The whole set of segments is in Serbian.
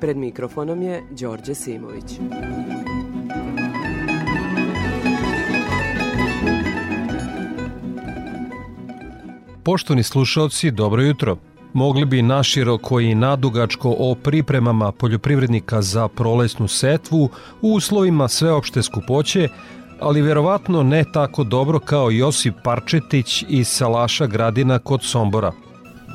Pred mikrofonom je Đorđe Simović. Poštovni slušalci, dobro jutro. Mogli bi naširoko i nadugačko o pripremama poljoprivrednika za prolesnu setvu u uslovima sveopšte skupoće, ali verovatno ne tako dobro kao Josip Parčetić iz Salaša Gradina kod Sombora.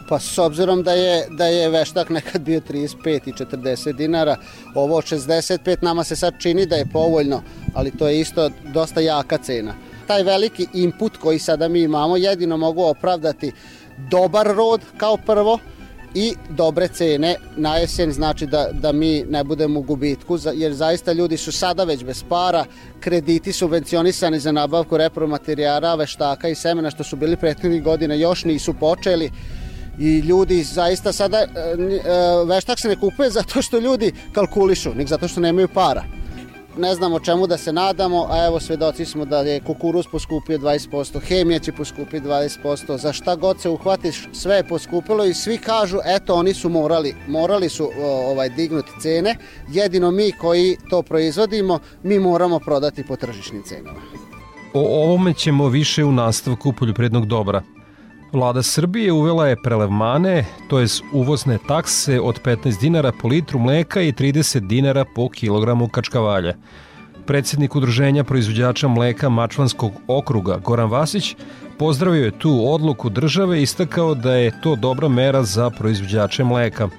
Pa s obzirom da je, da je veštak nekad bio 35 i 40 dinara, ovo 65 nama se sad čini da je povoljno, ali to je isto dosta jaka cena. Taj veliki input koji sada mi imamo jedino mogu opravdati dobar rod kao prvo, i dobre cene na jesen znači da, da mi ne budemo u gubitku jer zaista ljudi su sada već bez para krediti subvencionisani za nabavku repromaterijala, veštaka i semena što su bili prethodnih godina još nisu počeli i ljudi zaista sada e, e, veštak se ne kupuje zato što ljudi kalkulišu, nek zato što nemaju para ne znamo čemu da se nadamo, a evo svedoci smo da je kukuruz poskupio 20%, hemija će poskupiti 20%, za šta god se uhvatiš, sve je poskupilo i svi kažu, eto, oni su morali, morali su ovaj dignuti cene, jedino mi koji to proizvodimo, mi moramo prodati po tržišnim cenama. O ovome ćemo više u nastavku poljoprednog dobra. Vlada Srbije uvela je prelevmane, to je uvozne takse od 15 dinara po litru mleka i 30 dinara po kilogramu kačkavalja. Predsednik udruženja proizvođača mleka Mačvanskog okruga Goran Vasić pozdravio je tu odluku države i istakao da je to dobra mera za proizvođače mleka.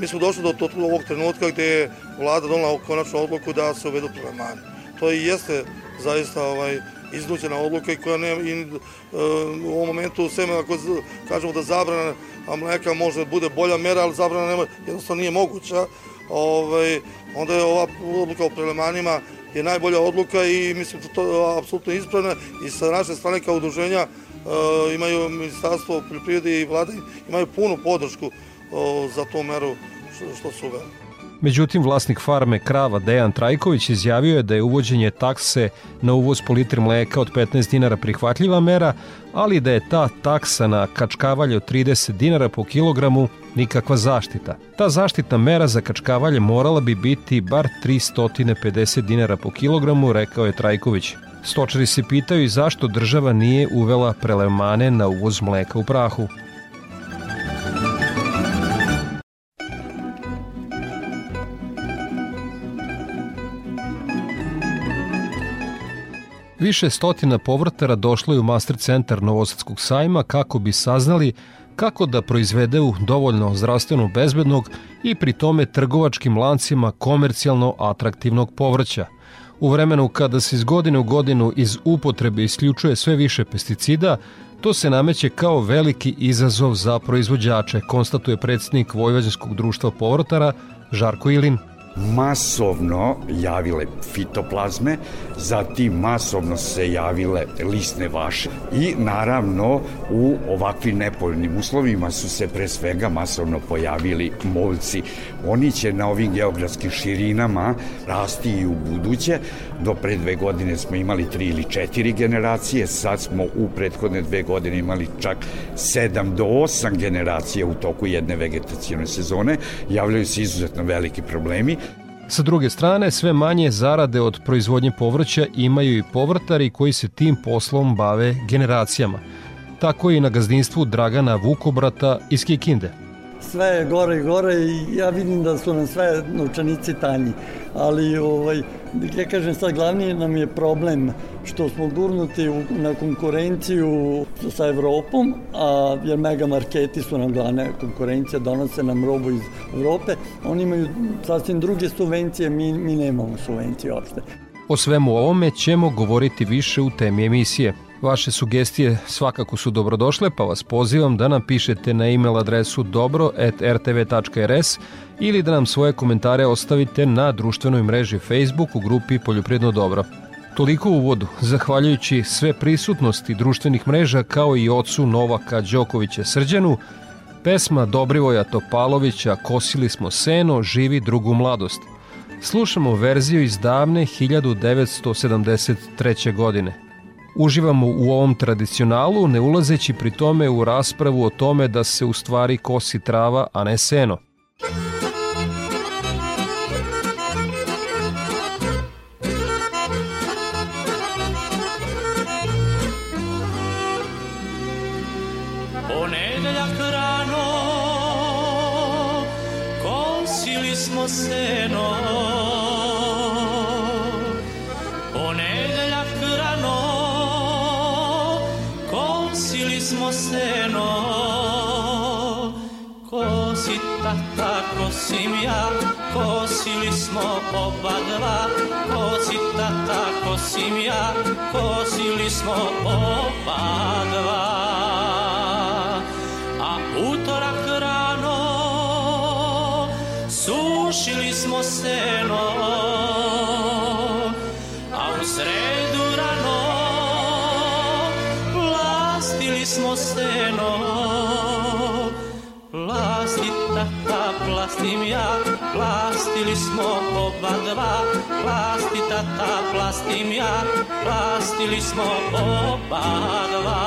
Mi smo došli do ovog trenutka gde je vlada donala konačnu odluku da se uvedu prelevmane. To i jeste zaista ovaj, iznuđena odluka i koja ne, i, uh, u ovom momentu sve ako kažemo da zabrana mleka može da bude bolja mera, ali zabrana nema, jednostavno nije moguća, ovaj, onda je ova odluka o prelemanima je najbolja odluka i mislim da to je apsolutno ispravna i sa naše strane kao udruženja uh, imaju ministarstvo poljoprivrede i vlade imaju punu podršku uh, za tu meru što, što su uveli. Međutim, vlasnik farme krava Dejan Trajković izjavio je da je uvođenje takse na uvoz po litri mleka od 15 dinara prihvatljiva mera, ali da je ta taksa na kačkavalje od 30 dinara po kilogramu nikakva zaštita. Ta zaštitna mera za kačkavalje morala bi biti bar 350 dinara po kilogramu, rekao je Trajković. Stočari se pitaju zašto država nije uvela prelevmane na uvoz mleka u prahu. Više stotina povrtara došlo je u master centar Novosadskog sajma kako bi saznali kako da proizvedeu dovoljno zdravstveno bezbednog i pri tome trgovačkim lancima komercijalno atraktivnog povrća. U vremenu kada se iz godine u godinu iz upotrebe isključuje sve više pesticida, to se nameće kao veliki izazov za proizvođače, konstatuje predsednik Vojvođanskog društva povrtara Žarko Ilin masovno javile fitoplazme, zatim masovno se javile lisne vaše i naravno u ovakvim nepoljnim uslovima su se pre svega masovno pojavili moljci. Oni će na ovim geografskim širinama rasti i u buduće. Do pre dve godine smo imali tri ili četiri generacije, sad smo u prethodne dve godine imali čak sedam do osam generacija u toku jedne vegetacijone sezone. Javljaju se izuzetno veliki problemi. Sa druge strane, sve manje zarade od proizvodnje povrća imaju i povrtari koji se tim poslom bave generacijama. Tako i na gazdinstvu Dragana Vukobrata iz Kikinde sve je gore i gore i ja vidim da su nam sve novčanici tanji. Ali, ovaj, ja kažem sad, glavni nam je problem što smo gurnuti u, na konkurenciju sa Evropom, a, jer mega marketi su nam glavne konkurencija, donose nam robu iz Evrope. Oni imaju sasvim druge subvencije, mi, mi nemamo subvencije uopšte. O svemu ovome ćemo govoriti više u temi emisije. Vaše sugestije svakako su dobrodošle, pa vas pozivam da nam pišete na e-mail adresu dobro.rtv.rs ili da nam svoje komentare ostavite na društvenoj mreži Facebook u grupi Poljoprivredno dobro. Toliko u vodu, zahvaljujući sve prisutnosti društvenih mreža kao i ocu Novaka Đokovića Srđanu, pesma Dobrivoja Topalovića Kosili smo seno, živi drugu mladost. Slušamo verziju iz davne 1973. godine. Uživamo u ovom tradicionalu, ne ulazeći pri tome u raspravu o tome da se u stvari kosi trava, a ne seno. seno Tata, kosim ja Kosili smo oba dva. Kosi tata, kosim ja Kosili smo oba dva plastili smo oba dva plasti tata plastim ja. Plastili smo oba dva.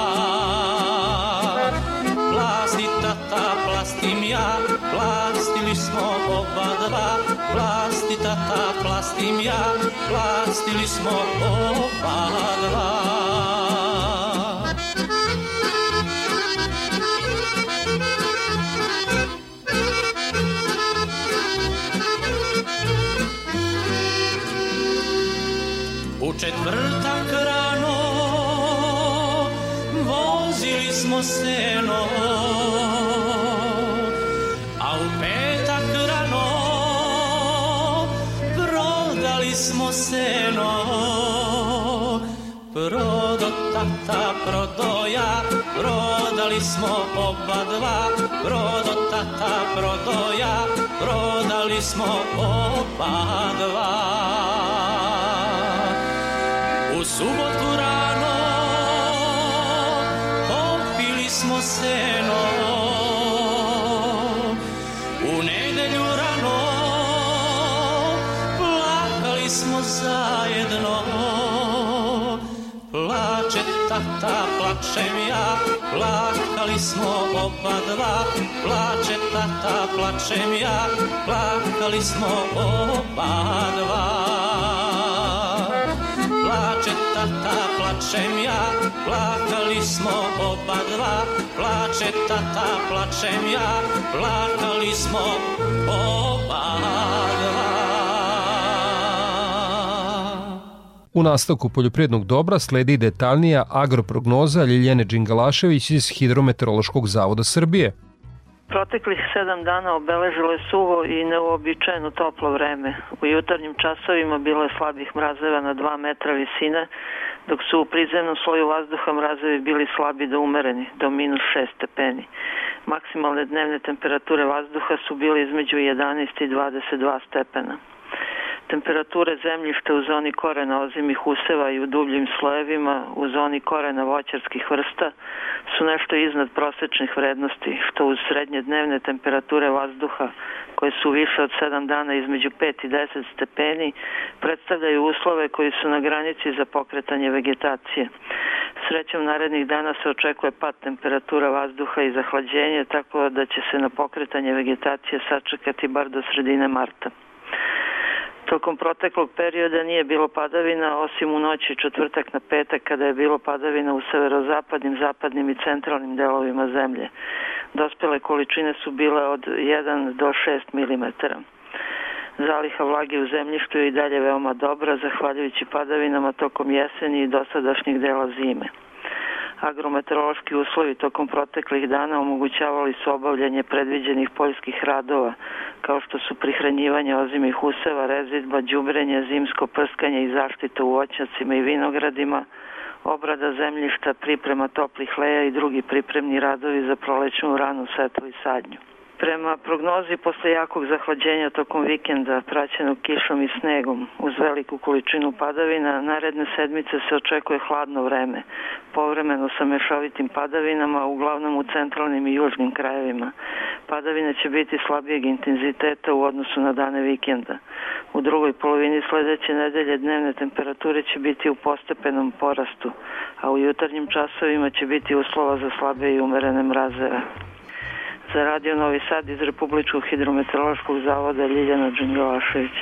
Plasti tata plastim ja. Plastili smo oba dva. Plasti tata plastim ja. Plastili smo oba dva četvrtak rano vozili smo seno A u petak rano prodali smo seno Prodo tata, prodo ja, prodali smo oba dva. Prodo tata, prodo ja, prodali smo oba dva seno U nedelju rano plakali smo zajedno. Plače tata, plačem ja, plakali smo oba dva. Plače tata, plačem ja, plakali smo oba dva plače tata, plačem ja, plakali smo oba dva, plače tata, plačem ja, plakali smo oba dva. U nastavku poljoprivrednog dobra sledi detaljnija agroprognoza Ljiljene Đingalašević iz Hidrometeorološkog zavoda Srbije. Proteklih sedam dana obeležilo je suvo i neobičajeno toplo vreme. U jutarnjim časovima bilo je slabih mrazeva na 2 metra visine, dok su u prizemnom sloju vazduha mrazevi bili slabi do umereni, do minus 6 stepeni. Maksimalne dnevne temperature vazduha su bile između 11 i 22 stepena. Temperature zemljišta u zoni korena ozimih useva i u dubljim slojevima u zoni korena voćarskih vrsta su nešto iznad prosečnih vrednosti, što uz srednje dnevne temperature vazduha, koje su više od 7 dana između 5 i 10 stepeni, predstavljaju uslove koji su na granici za pokretanje vegetacije. Srećom narednih dana se očekuje pad temperatura vazduha i zahlađenje, tako da će se na pokretanje vegetacije sačekati bar do sredine marta. Tokom proteklog perioda nije bilo padavina, osim u noći četvrtak na petak kada je bilo padavina u severozapadnim, zapadnim i centralnim delovima zemlje. Dospele količine su bile od 1 do 6 mm. Zaliha vlage u zemljištu je i dalje veoma dobra, zahvaljujući padavinama tokom jeseni i dosadašnjeg dela zime. Agrometeorološki uslovi tokom proteklih dana omogućavali su obavljanje predviđenih poljskih radova, kao što su prihranjivanje ozimih useva, rezidba, đubrenje, zimsko prskanje i zaštita u voćnjacima i vinogradima, obrada zemljišta, priprema toplih leja i drugi pripremni radovi za prolećnu ranu setvu i sadnju. Prema prognozi posle jakog zahlađenja tokom vikenda praćenog kišom i snegom uz veliku količinu padavina, naredne sedmice se očekuje hladno vreme, povremeno sa mešovitim padavinama, uglavnom u centralnim i južnim krajevima. Padavine će biti slabijeg intenziteta u odnosu na dane vikenda. U drugoj polovini sledeće nedelje dnevne temperature će biti u postepenom porastu, a u jutarnjim časovima će biti uslova za slabe i umerene mrazeve. Za Radio Novi Sad iz Republičkog hidrometeorološkog zavoda Ljiljana Đunjovašević.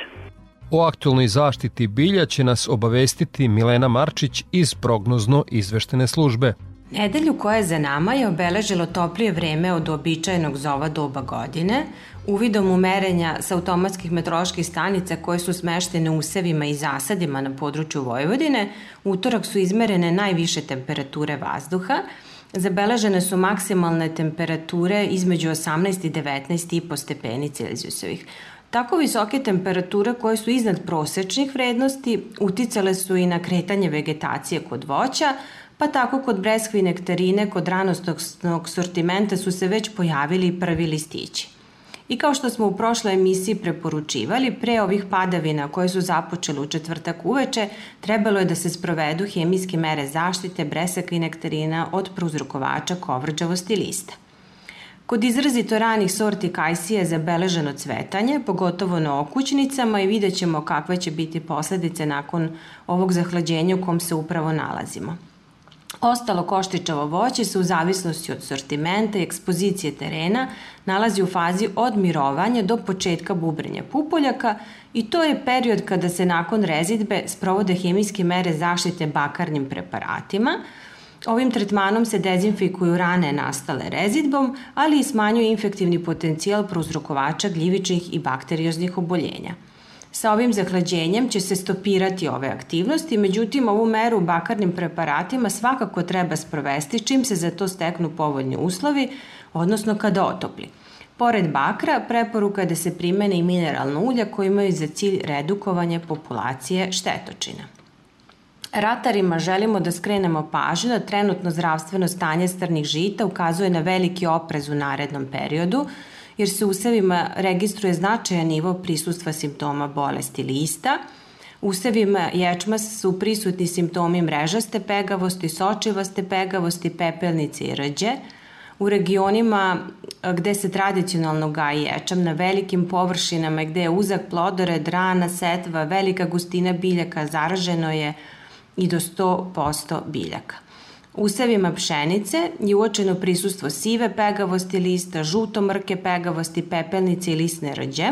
O aktualnoj zaštiti bilja će nas obavestiti Milena Marčić iz prognozno izveštene službe. Nedelju koja je za nama je obeležilo toplije vreme od običajnog za ova doba godine, uvidom umerenja sa automatskih metroloških stanica koje su smeštene u sevima i zasadima na području Vojvodine, utorak su izmerene najviše temperature vazduha, Zabeležene su maksimalne temperature između 18 i 19,5 stepeni Celzijusovih. Tako visoke temperature koje su iznad prosečnih vrednosti uticale su i na kretanje vegetacije kod voća, pa tako kod breskve i nektarine kod ranostog sortimenta su se već pojavili prvi listići. I kao što smo u prošloj emisiji preporučivali, pre ovih padavina koje su započele u četvrtak uveče, trebalo je da se sprovedu hemijske mere zaštite bresaka i nektarina od prouzrokovača kovrđavosti lista. Kod izrazito ranih sorti kajsije je zabeleženo cvetanje, pogotovo na okućnicama i vidjet ćemo kakve će biti posledice nakon ovog zahlađenja u kom se upravo nalazimo. Ostalo koštičavo voće se u zavisnosti od sortimenta i ekspozicije terena nalazi u fazi od mirovanja do početka bubrenja pupoljaka i to je period kada se nakon rezidbe sprovode hemijske mere zaštite bakarnim preparatima. Ovim tretmanom se dezinfikuju rane nastale rezidbom, ali i smanjuje infektivni potencijal prouzrokovača gljivičnih i bakterioznih oboljenja. Sa ovim zahlađenjem će se stopirati ove aktivnosti, međutim ovu meru bakarnim preparatima svakako treba sprovesti čim se za to steknu povoljni uslovi, odnosno kada otopli. Pored bakra, preporuka je da se primene i mineralno ulja koji imaju za cilj redukovanje populacije štetočina. Ratarima želimo da skrenemo pažnju da trenutno zdravstveno stanje strnih žita ukazuje na veliki oprez u narednom periodu, jer se u usevima registruje značajan nivo prisustva simptoma bolesti lista. U usevima ječma su prisutni simptomi mrežaste pegavosti, sočivaste pegavosti, pepelnice i rđe. U regionima gde se tradicionalno gaji ječam na velikim površinama gde je uzak plodored, rana, setva, velika gustina biljaka, zaraženo je i do 100% biljaka. U usevima pšenice je uočeno prisustvo sive pegavosti lista, žuto mrke pegavosti, pepelnice i lisne rđe.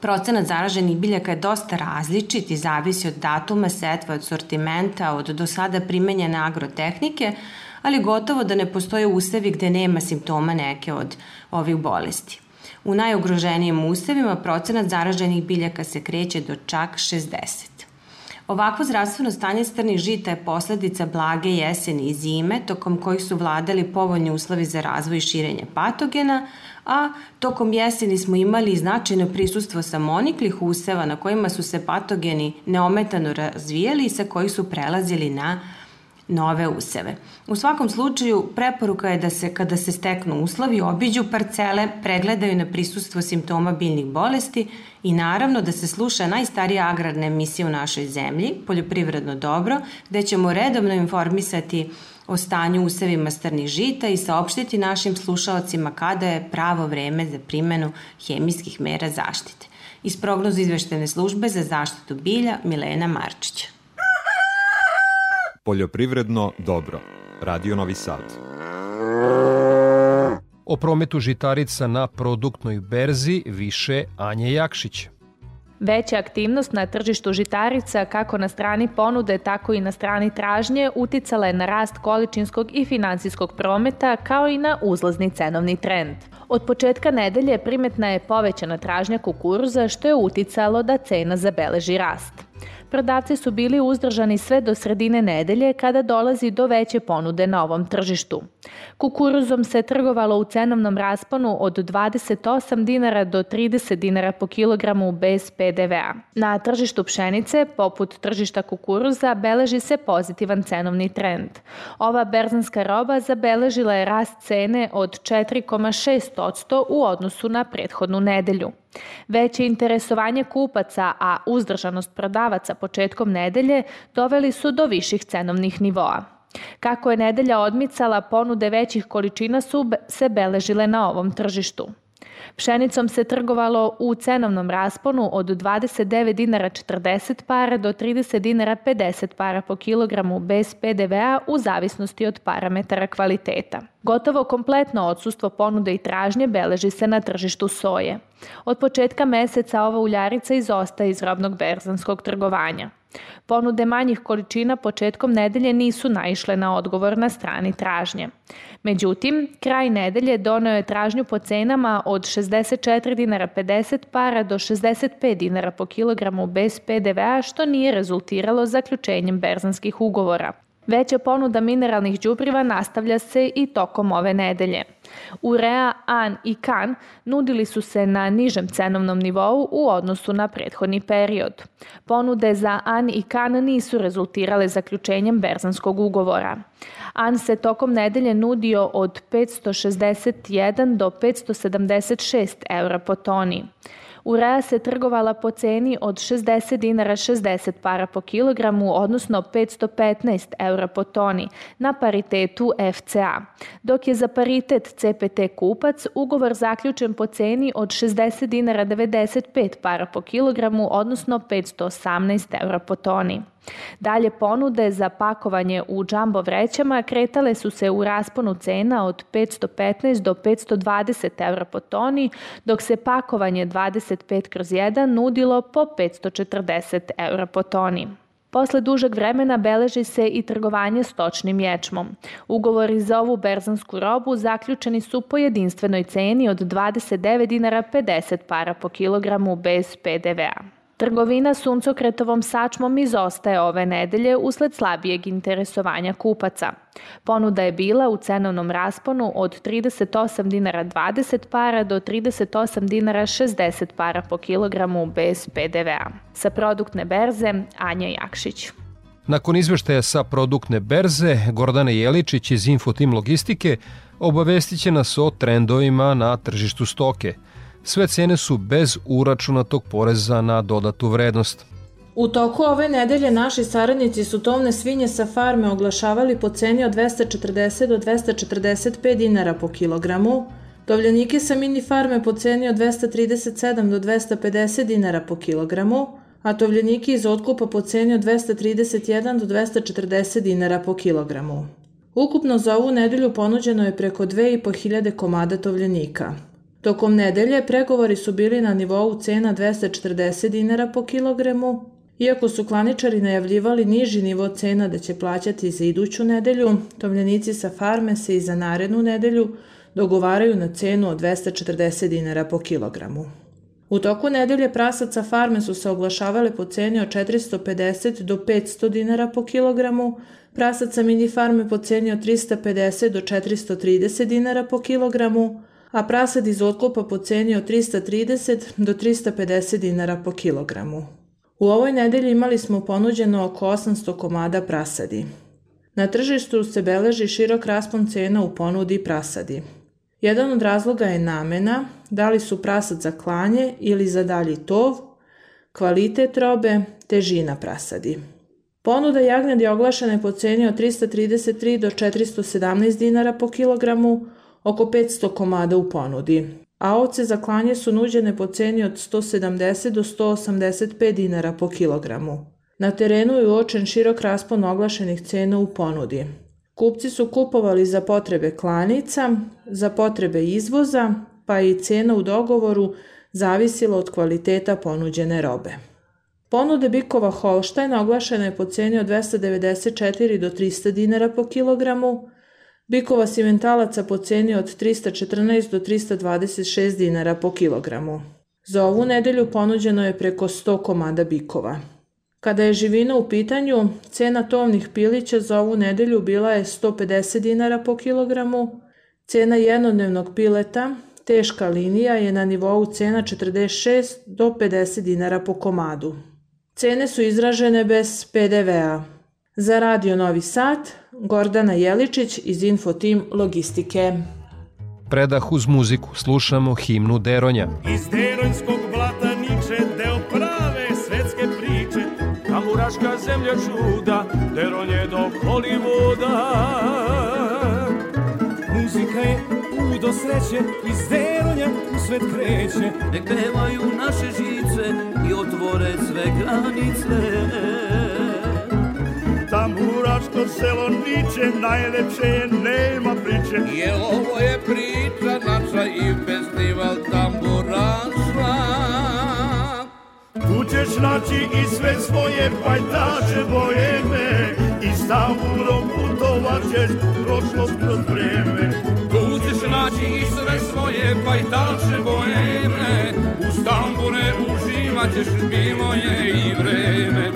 Procenat zaraženih biljaka je dosta različit i zavisi od datuma setva, od sortimenta, od do sada primenjene agrotehnike, ali gotovo da ne postoje usevi gde nema simptoma neke od ovih bolesti. U najugroženijim usevima procenat zaraženih biljaka se kreće do čak 60. Ovakvo zdravstveno stanje strnih žita je posledica blage jeseni i zime, tokom kojih su vladali povoljni uslovi za razvoj i širenje patogena, a tokom jeseni smo imali značajno prisustvo samoniklih useva na kojima su se patogeni neometano razvijali i sa kojih su prelazili na nove useve. U svakom slučaju, preporuka je da se, kada se steknu uslovi, obiđu parcele, pregledaju na prisustvo simptoma biljnih bolesti i naravno da se sluša najstarija agrarna emisija u našoj zemlji, Poljoprivredno dobro, gde ćemo redovno informisati o stanju usevima strnih žita i saopštiti našim slušalcima kada je pravo vreme za primenu hemijskih mera zaštite. Iz prognozu izveštene službe za zaštitu bilja Milena Marčića. Poljoprivredno dobro. Radio Novi Sad. O prometu žitarica na produktnoj berzi više Anje Jakšić. Veća aktivnost na tržištu žitarica kako na strani ponude, tako i na strani tražnje uticala je na rast količinskog i finansijskog prometa kao i na uzlazni cenovni trend. Od početka nedelje primetna je povećana tražnja kukuruza što je uticalo da cena zabeleži rast. Prodavci su bili uzdržani sve do sredine nedelje kada dolazi do veće ponude na ovom tržištu. Kukuruzom se trgovalo u cenovnom rasponu od 28 dinara do 30 dinara po kilogramu bez PDV-a. Na tržištu pšenice, poput tržišta kukuruza, beleži se pozitivan cenovni trend. Ova berzanska roba zabeležila je rast cene od 4,6% u odnosu na prethodnu nedelju. Veće interesovanje kupaca, a uzdržanost prodavaca početkom nedelje doveli su do viših cenovnih nivoa. Kako je nedelja odmicala, ponude većih količina su se beležile na ovom tržištu. Pšenicom se trgovalo u cenovnom rasponu od 29 dinara 40 para do 30 dinara 50 para po kilogramu bez PDV-a u zavisnosti od parametara kvaliteta. Gotovo kompletno odsustvo ponude i tražnje beleži se na tržištu soje. Od početka meseca ova uljarica izostaje iz robnog berzanskog trgovanja. Ponude manjih količina početkom nedelje nisu naišle na odgovor na strani tražnje. Međutim, kraj nedelje doneo je tražnju po cenama od 64 dinara 50 para do 65 dinara po kilogramu bez PDV-a, što nije rezultiralo zaključenjem berzanskih ugovora. Veća ponuda mineralnih đubriva nastavlja se i tokom ove nedelje. Urea, An i Kan nudili su se na nižem cenovnom nivou u odnosu na prethodni period. Ponude za An i Kan nisu rezultirale zaključenjem berzanskog ugovora. An se tokom nedelje nudio od 561 do 576 eura po toni. Urea se trgovala po ceni od 60 dinara 60 para po kilogramu, odnosno 515 eura po toni, na paritetu FCA, dok je za paritet CPT kupac ugovor zaključen po ceni od 60 dinara 95 para po kilogramu, odnosno 518 eura po toni. Dalje ponude za pakovanje u džambo vrećama kretale su se u rasponu cena od 515 do 520 evra po toni, dok se pakovanje 25 kroz 1 nudilo po 540 evra po toni. Posle dužeg vremena beleži se i trgovanje stočnim ječmom. Ugovori za ovu berzansku robu zaključeni su po jedinstvenoj ceni od 29 dinara 50 para po kilogramu bez PDV-a. Trgovina suncokretovom sačmom izostaje ove nedelje usled slabijeg interesovanja kupaca. Ponuda je bila u cenovnom rasponu od 38 dinara 20 para do 38 dinara 60 para po kilogramu bez PDV-a. Sa produktne berze Anja Jakšić. Nakon izveštaja sa produktne berze, Gordana Jeličić iz Infotim Logistike obavestit će nas o trendovima na tržištu stoke – Sve cene su bez uračunatog poreza na dodatu vrednost. U toku ove nedelje naši saradnici su tovne svinje sa farme oglašavali po ceni od 240 do 245 dinara po kilogramu, tovljanike sa mini farme po ceni od 237 do 250 dinara po kilogramu, a tovljanike iz otkupa po ceni od 231 do 240 dinara po kilogramu. Ukupno za ovu nedelju ponuđeno je preko 2500 komada tovljanika. Tokom nedelje pregovori su bili na nivou cena 240 dinara po kilogramu, iako su klaničari najavljivali niži nivo cena da će plaćati za iduću nedelju, tovljenici sa farme se i za narednu nedelju dogovaraju na cenu od 240 dinara po kilogramu. U toku nedelje prasaca farme su se oglašavale po ceni od 450 do 500 dinara po kilogramu, prasaca mini farme po ceni od 350 do 430 dinara po kilogramu, a prasad iz otkupa po ceni od 330 do 350 dinara po kilogramu. U ovoj nedelji imali smo ponuđeno oko 800 komada prasadi. Na tržištu se beleži širok raspon cena u ponudi prasadi. Jedan od razloga je namena, da li su prasad za klanje ili za dalji tov, kvalitet robe, težina prasadi. Ponuda jagnjadi oglašena po ceni od 333 do 417 dinara po kilogramu, oko 500 komada u ponudi, a ovce za klanje su nuđene po ceni od 170 do 185 dinara po kilogramu. Na terenu je uočen širok raspon oglašenih cena u ponudi. Kupci su kupovali za potrebe klanica, za potrebe izvoza, pa i cena u dogovoru zavisila od kvaliteta ponuđene robe. Ponude bikova Holštajna oglašena je po ceni od 294 do 300 dinara po kilogramu, Bikova simentalaca po ceni od 314 do 326 dinara po kilogramu. Za ovu nedelju ponuđeno je preko 100 komada bikova. Kada je živina u pitanju, cena tovnih pilića za ovu nedelju bila je 150 dinara po kilogramu, cena jednodnevnog pileta, teška linija je na nivou cena 46 do 50 dinara po komadu. Cene su izražene bez PDV-a. Za Radio Novi Sad, Gordana Jeličić iz Infotim Logistike. Predah uz muziku slušamo himnu Deronja. Iz Deronjskog blata niče deo prave svetske priče Tamburaška zemlja čuda, Deronje do Hollywooda Muzika je do sreće iz Deronja u svet kreće Nek pevaju naše žice i otvore sve granice Tamburaško selo niče, najlepše je, nema priče. Je ovo je priča naša i festival tamburaša Tu ćeš naći i sve svoje pajtače bojeme I s tamburom putovat ćeš prošlost kroz vreme Tu ćeš naći i sve svoje pajtače bojeme Uz tambure uživat ćeš bilo je i vreme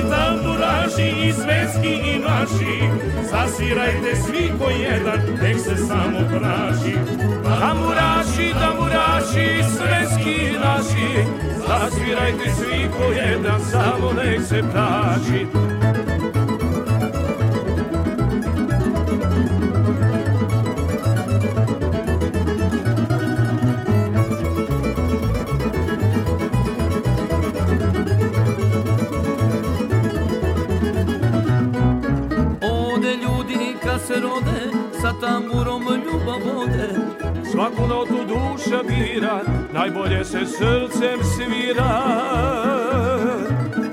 Tamburaši, tamburaši i svetski i naši Zasvirajte svi ko jedan, nek se samo praši Tamburaši, tamburaši, svetski naši Zasvirajte svi ko jedan, samo nek se praši duša bira, najbolje se srcem svira.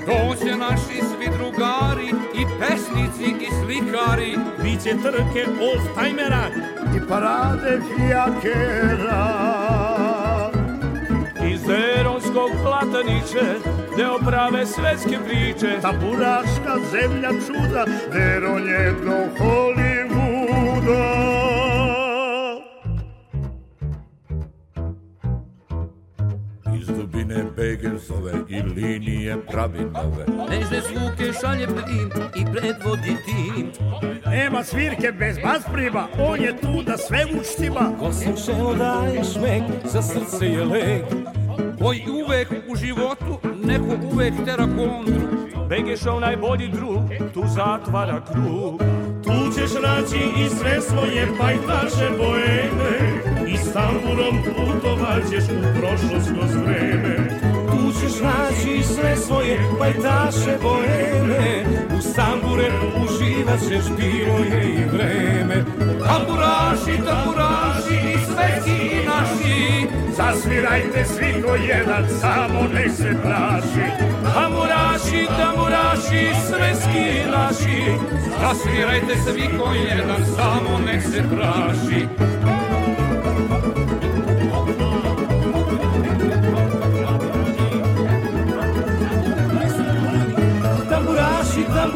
Doće naši svi drugari, i pesnici i slikari. Biće trke old-timera i parade fijakera. Iz Deronskog plataniće, deo prave svetske priče. Tamburaška zemlja čuda, Deron je do Hollywooda. Begezove i linije pravi nove. Nežne zvuke šalje prim i predvodi tim. Nema svirke bez baspriva, on je tu da sve učtima. Ko sam šeo daje šmek, za srce je lek. Koji uvek u životu neko uvek tera kontru. Begešov najbolji drug, tu zatvara krug. Tu ćeš naći i sve svoje pajtaše boeme I s tamburom putovat ćeš u prošlost kroz vreme ćeš naći sve svoje pajtaše boeme U tambure uživat ćeš bilo je i vreme. Tamburaši, tamburaši i sveci naši Zasvirajte svi ko jedan, samo nek se praši Tamburaši, tamburaši, sveski naši Zasvirajte svi ko jedan, samo nek se praši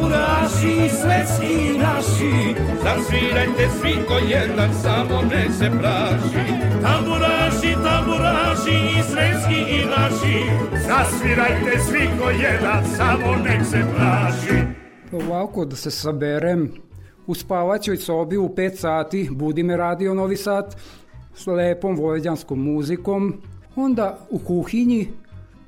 Tamburaši, svetski naši. Zasvirajte svi ko jedan, samo nek se praši Tamburaši, tamburaši i svetski i naši. Zasvirajte svi ko jedan, samo nek se praši Ovako da se saberem, u spavaćoj sobi u 5 sati budi me radio Novi Sad s lepom vojvođanskom muzikom, onda u kuhinji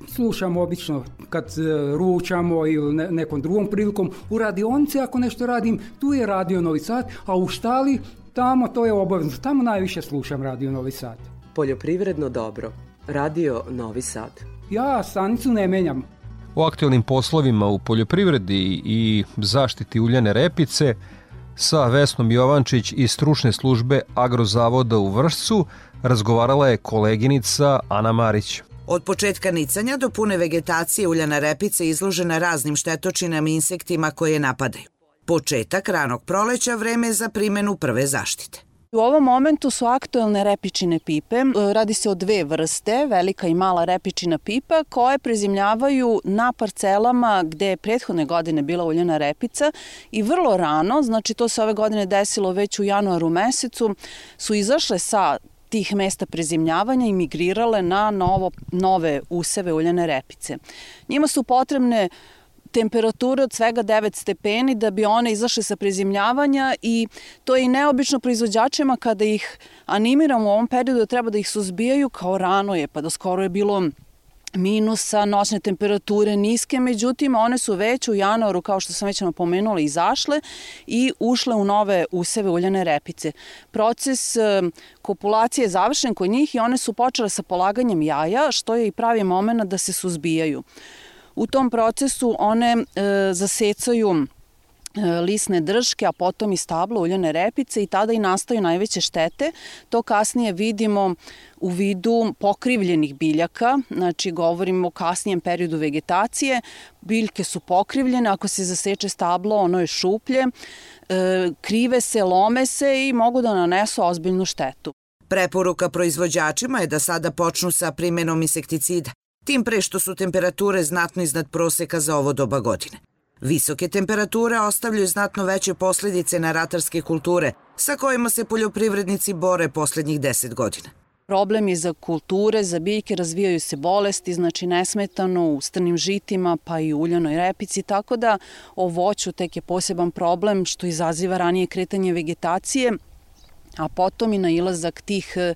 slušam obično kad e, ručamo ili ne, nekom drugom prilikom, u radionici ako nešto radim, tu je radio Novi Sad, a u štali tamo to je obavezno, tamo najviše slušam radio Novi Sad. Poljoprivredno dobro. Radio Novi Sad. Ja stanicu ne menjam. O aktualnim poslovima u poljoprivredi i zaštiti uljane repice sa Vesnom Jovančić iz stručne službe Agrozavoda u Vršcu razgovarala je koleginica Ana Marić. Od početka nicanja do pune vegetacije uljana repica je izložena raznim štetočinama i insektima koje je napadaju. Početak ranog proleća vreme je za primenu prve zaštite. U ovom momentu su aktuelne repičine pipe. Radi se o dve vrste, velika i mala repičina pipa, koje prezimljavaju na parcelama gde je prethodne godine bila uljana repica i vrlo rano, znači to se ove godine desilo već u januaru mesecu, su izašle sa tih mesta prezimljavanja i migrirale na novo, nove useve uljane repice. Njima su potrebne temperature od svega 9 stepeni da bi one izašle sa prezimljavanja i to je i neobično proizvođačima kada ih animiramo u ovom periodu da treba da ih suzbijaju kao rano je, pa da skoro je bilo minusa, noćne temperature niske, međutim one su već u januaru, kao što sam već napomenula, izašle i ušle u nove useve uljane repice. Proces kopulacije je završen kod njih i one su počele sa polaganjem jaja, što je i pravi moment da se suzbijaju. U tom procesu one e, zasecaju lisne drške, a potom i stablo uljane repice i tada i nastaju najveće štete. To kasnije vidimo u vidu pokrivljenih biljaka, znači govorimo o kasnijem periodu vegetacije, biljke su pokrivljene, ako se zaseče stablo, ono je šuplje, e, krive se, lome se i mogu da nanesu ozbiljnu štetu. Preporuka proizvođačima je da sada počnu sa primenom insekticida, tim pre što su temperature znatno iznad proseka za ovo doba godine. Visoke temperature ostavljaju znatno veće posljedice na ratarske kulture sa kojima se poljoprivrednici bore poslednjih 10 godina. Problem je za kulture, za biljke, razvijaju se bolesti, znači nesmetano u strnim žitima, pa i uljanoj repici, tako da o voću tek je poseban problem što izaziva ranije kretanje vegetacije, a potom i nailazak tih e,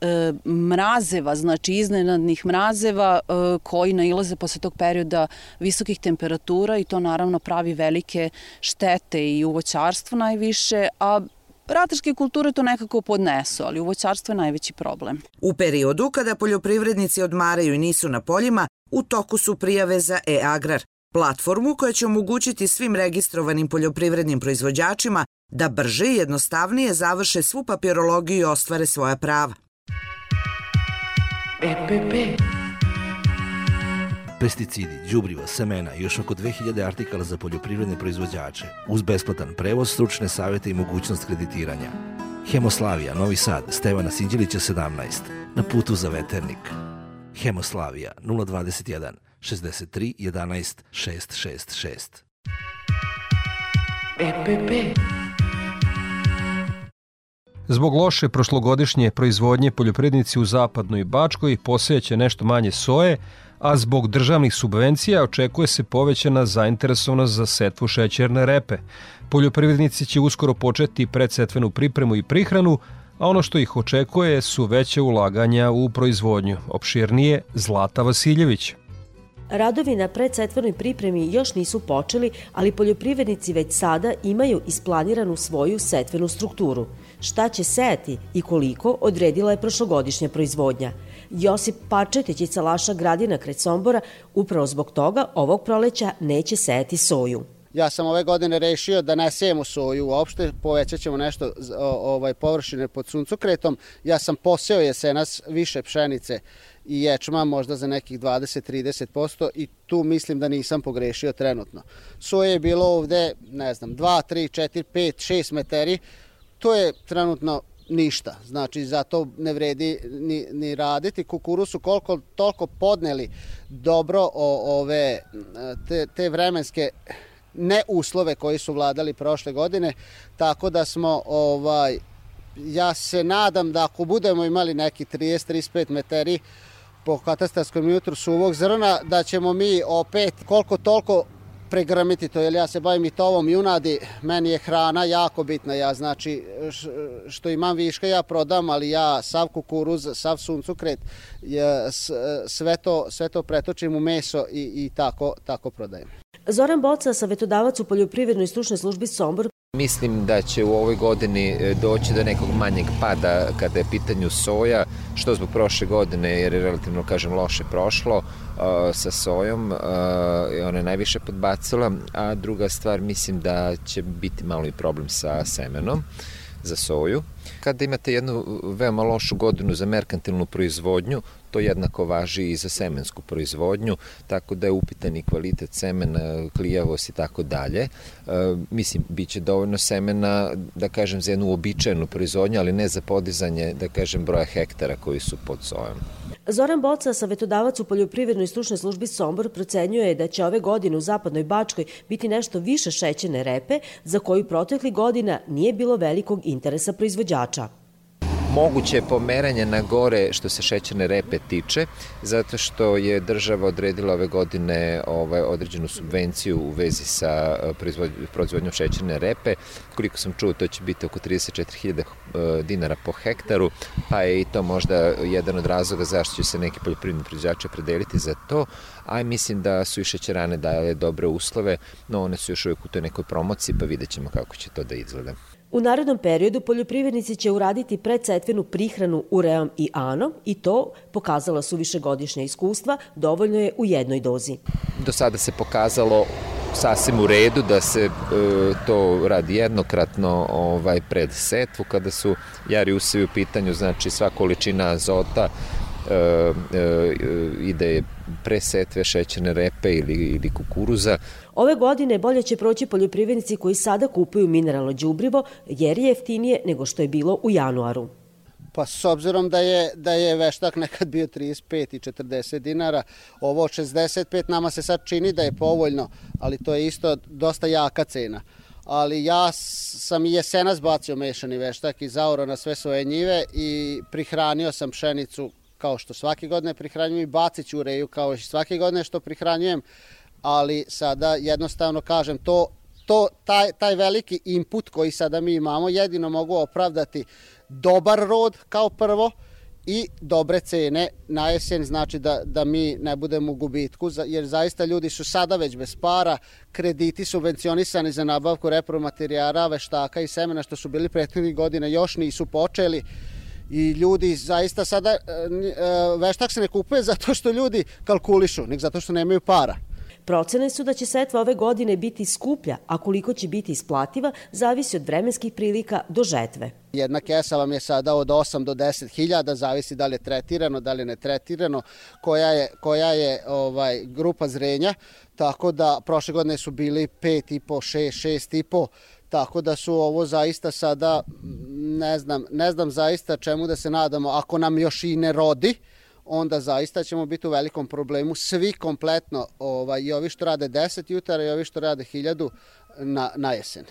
e, mrazeva, znači iznenadnih mrazeva e, koji nailaze posle tog perioda visokih temperatura i to naravno pravi velike štete i u voćarstvu najviše, a Ratarske kulture to nekako podnesu, ali u voćarstvu je najveći problem. U periodu kada poljoprivrednici odmaraju i nisu na poljima, u toku su prijave za e-agrar, platformu koja će omogućiti svim registrovanim poljoprivrednim proizvođačima da brže i jednostavnije završe svu papirologiju i ostvare svoja prava. EPP pesticidi, đubriva, semena i još oko 2000 artikala za poljoprivredne proizvođače, uz besplatan prevoz, stručne savete i mogućnost kreditiranja. Hemoslavija, Novi Sad, Stevana Sinđelića 17, na putu za veternik. Hemoslavija 021 63 11 666. EPP Zbog loše prošlogodišnje proizvodnje poljoprivrednici u zapadnoj Bačkoj posejeće nešto manje soje, a zbog državnih subvencija očekuje se povećana zainteresovanost za setvu šećerne repe. Poljoprivrednici će uskoro početi predsetvenu pripremu i prihranu, a ono što ih očekuje su veće ulaganja u proizvodnju. Opširnije Zlata Vasiljević. Radovi na predsetvenoj pripremi još nisu počeli, ali poljoprivrednici već sada imaju isplaniranu svoju setvenu strukturu. Šta će sejati i koliko odredila je prošlogodišnja proizvodnja. Josip Pačetić iz Salaša Gradina kraj Sombora upravo zbog toga ovog proleća neće sejati soju. Ja sam ove godine rešio da ne sejemo soju uopšte, povećat ćemo nešto ovaj, površine pod suncokretom. Ja sam poseo jesenas više pšenice i ječma možda za nekih 20-30% i tu mislim da nisam pogrešio trenutno. Soje je bilo ovde, ne znam, 2, 3, 4, 5, 6 meteri, to je trenutno ništa. Znači, za to ne vredi ni, ni raditi. Kukuru su koliko toliko podneli dobro o, ove, te, te vremenske neuslove koji su vladali prošle godine, tako da smo ovaj ja se nadam da ako budemo imali neki 30-35 meteri po katastarskom jutru suvog zrna, da ćemo mi opet koliko toliko pregrmiti to, jer ja se bavim i tovom junadi, meni je hrana jako bitna, ja znači što imam viška ja prodam, ali ja sav kukuruz, sav suncukret, sve to, sve to pretočim u meso i, i tako, tako prodajem. Zoran Boca, savjetodavac u poljoprivrednoj stručnoj službi Sombor, Mislim da će u ovoj godini e, doći do nekog manjeg pada kada je pitanju soja, što zbog prošle godine jer je relativno, kažem, loše prošlo uh, sa sojom, uh, ona je najviše podbacila, a druga stvar mislim da će biti malo i problem sa semenom za soju. Kada imate jednu veoma lošu godinu za merkantilnu proizvodnju, to jednako važi i za semensku proizvodnju, tako da je upitan i kvalitet semena, klijavost i tako dalje. E, mislim, bit će dovoljno semena, da kažem, za jednu uobičajenu proizvodnju, ali ne za podizanje, da kažem, broja hektara koji su pod sojom. Zoran Boca, savjetodavac u poljoprivrednoj stručnoj službi Sombor, procenjuje da će ove godine u zapadnoj Bačkoj biti nešto više šećene repe, za koju protekli godina nije bilo velikog interesa proizvođača. Moguće pomeranje na gore što se šećerne repe tiče, zato što je država odredila ove godine ovaj, određenu subvenciju u vezi sa proizvodnjom šećerne repe. Koliko sam čuo, to će biti oko 34.000 e, dinara po hektaru, pa je i to možda jedan od razloga zašto će se neki poljoprivredni proizvođači predeliti za to, a mislim da su i šećerane dale dobre uslove, no one su još uvijek u toj nekoj promociji, pa vidjet ćemo kako će to da izgleda. U narednom periodu poljoprivrednici će uraditi predsetvenu prihranu ureom i anom i to, pokazala su višegodišnja iskustva, dovoljno je u jednoj dozi. Do sada se pokazalo sasvim u redu da se e, to radi jednokratno ovaj pred setvu kada su jari usevi u pitanju, znači sva količina azota ide pre setve šećerne repe ili, ili kukuruza. Ove godine bolje će proći poljoprivrednici koji sada kupuju mineralno đubrivo jer je jeftinije nego što je bilo u januaru. Pa s obzirom da je, da je veštak nekad bio 35 i 40 dinara, ovo 65 nama se sad čini da je povoljno, ali to je isto dosta jaka cena. Ali ja sam i jesenas bacio mešani veštak i zaoro na sve svoje njive i prihranio sam pšenicu kao što svake godine prihranjujem i bacit ću reju kao i svake godine što prihranjujem, ali sada jednostavno kažem to to, taj, taj veliki input koji sada mi imamo jedino mogu opravdati dobar rod kao prvo i dobre cene. Na jesen znači da, da mi ne budemo u gubitku jer zaista ljudi su sada već bez para krediti subvencionisani za nabavku repromaterijala, veštaka i semena što su bili prethodnih godina još nisu počeli i ljudi zaista sada e, e, veštak se ne kupuje zato što ljudi kalkulišu, nek zato što nemaju para. Procene su da će setva ove godine biti skuplja, a koliko će biti isplativa zavisi od vremenskih prilika do žetve. Jedna kesa vam je sada od 8 do 10 hiljada, zavisi da li je tretirano, da li je netretirano, koja je, koja je ovaj grupa zrenja, tako da prošle godine su bili 5,5, 6, 6,5, tako da su ovo zaista sada, ne znam, ne znam zaista čemu da se nadamo, ako nam još i ne rodi, onda zaista ćemo biti u velikom problemu svi kompletno, ovaj, i ovi što rade 10 jutara i ovi što rade 1000 na, na jesen.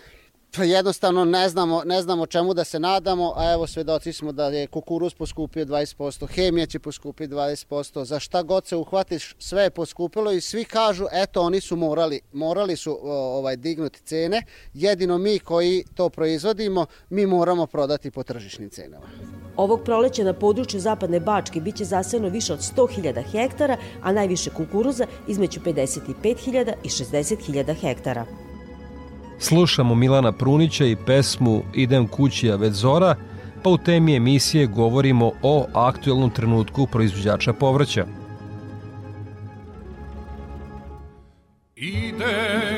Pa jednostavno ne znamo, ne znamo čemu da se nadamo, a evo svedoci smo da je kukuruz poskupio 20%, hemija će poskupiti 20%, za šta god se uhvatiš sve je poskupilo i svi kažu eto oni su morali, morali su ovaj dignuti cene, jedino mi koji to proizvodimo, mi moramo prodati po tržišnim cenama. Ovog proleća na području Zapadne Bačke biće zasejano više od 100.000 hektara, a najviše kukuruza između 55.000 i 60.000 hektara. Slušamo Milana Prunića i pesmu Idem kući, a već zora, pa u temi emisije govorimo o aktuelnom trenutku proizvođača povrća. Idem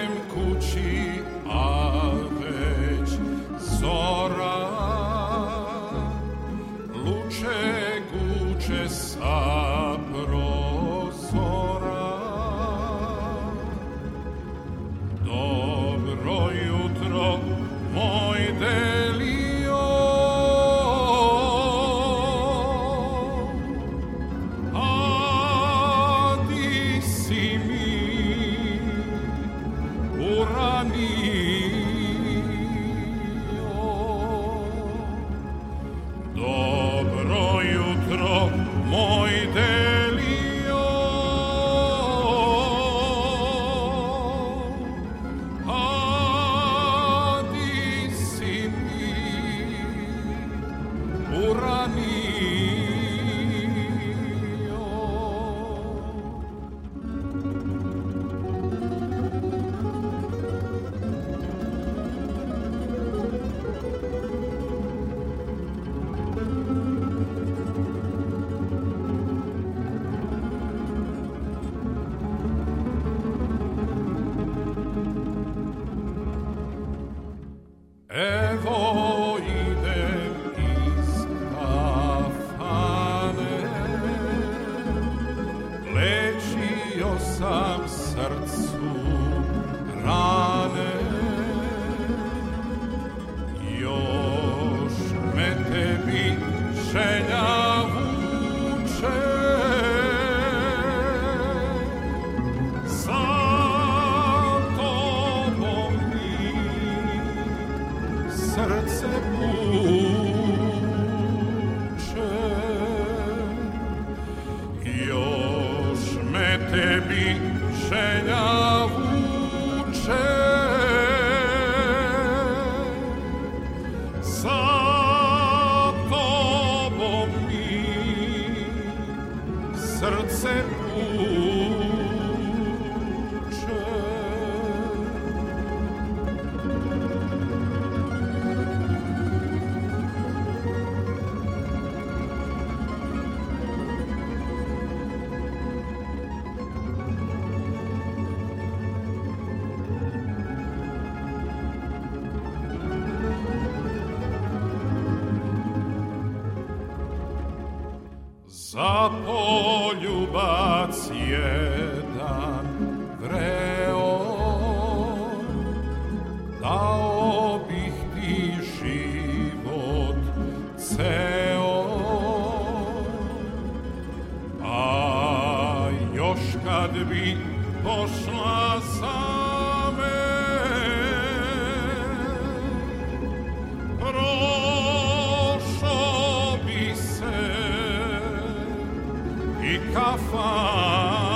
i kafane.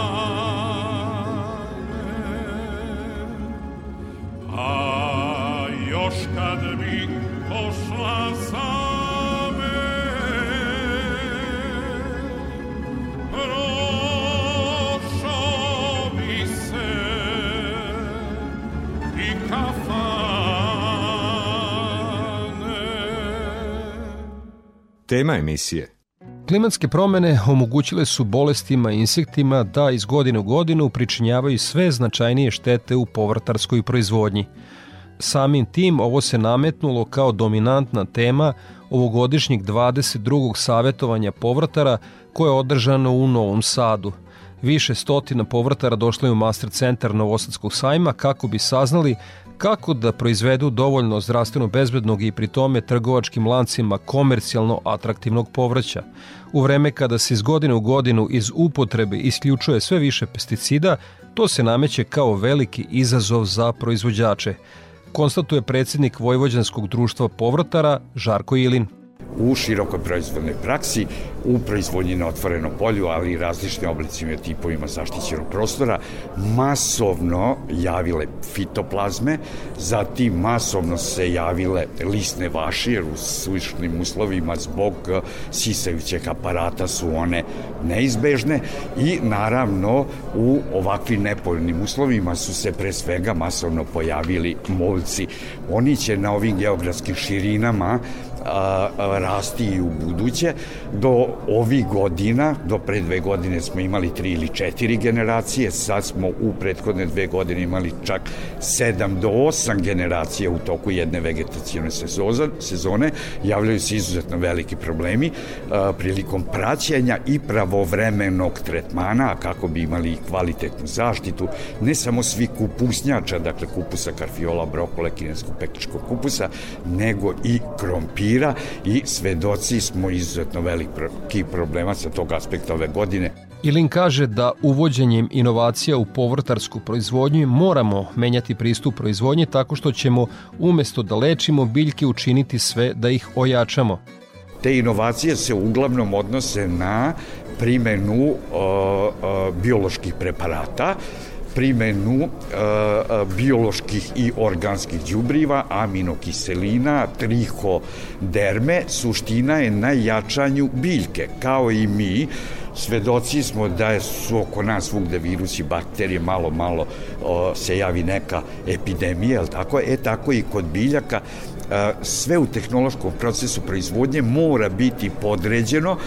A još kad bi pošla sa Prošao bi se i kafane. Tema emisije Klimatske promene omogućile su bolestima i insektima da iz godine u godinu pričinjavaju sve značajnije štete u povrtarskoj proizvodnji. Samim tim ovo se nametnulo kao dominantna tema ovogodišnjeg 22. savjetovanja povrtara koje je održano u Novom Sadu. Više stotina povrtara došlo je u Master centar Novosadskog sajma kako bi saznali kako da proizvedu dovoljno zdravstveno bezbednog i pri tome trgovačkim lancima komercijalno atraktivnog povrća. U vreme kada se iz godine u godinu iz upotrebe isključuje sve više pesticida, to se nameće kao veliki izazov za proizvođače, konstatuje predsjednik Vojvođanskog društva povrtara Žarko Ilin u širokoj proizvodnoj praksi, u proizvodnji na otvorenom polju, ali i različitim oblicima i tipovima zaštićenog prostora, masovno javile fitoplazme, zatim masovno se javile lisne vaši, jer u suvišnim uslovima zbog sisajućeg aparata su one neizbežne i naravno u ovakvim nepoljnim uslovima su se pre svega masovno pojavili moljci. Oni će na ovim geografskim širinama a, rasti i u buduće. Do ovih godina, do pre dve godine smo imali tri ili četiri generacije, sad smo u prethodne dve godine imali čak sedam do osam generacija u toku jedne vegetacijone sezone. Javljaju se izuzetno veliki problemi a, prilikom praćenja i pravovremenog tretmana, kako bi imali kvalitetnu zaštitu, ne samo svi kupusnjača, dakle kupusa, karfiola, brokole, kineskog pektičkog kupusa, nego i krompira papira i svedoci smo izuzetno veliki problema sa tog aspekta ove godine. Ilin kaže da uvođenjem inovacija u povrtarsku proizvodnju moramo menjati pristup proizvodnje tako što ćemo umesto da lečimo biljke učiniti sve da ih ojačamo. Te inovacije se uglavnom odnose na primenu uh, uh, bioloških preparata, primenu e, bioloških i organskih đubriva, aminokiselina, trihoderme, suština je na jačanju biljke, kao i mi, svedoci smo da su oko nas svugde virusi, bakterije, malo, malo o, se javi neka epidemija, tako? E, tako i kod biljaka sve u tehnološkom procesu proizvodnje mora biti podređeno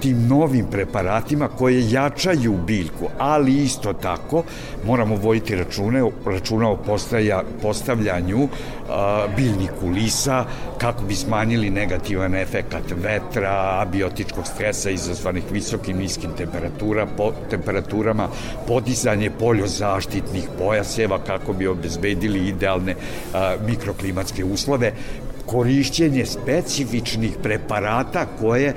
tim novim preparatima koje jačaju biljku, ali isto tako moramo voditi račune, računa o postaja, postavljanju biljnih kulisa kako bi smanjili negativan efekat vetra, abiotičkog stresa izazvanih visokim niskim temperatura, po, temperaturama, podizanje poljozaštitnih pojaseva kako bi obezbedili idealne a, mikroklimatske uslove, korišćenje specifičnih preparata koje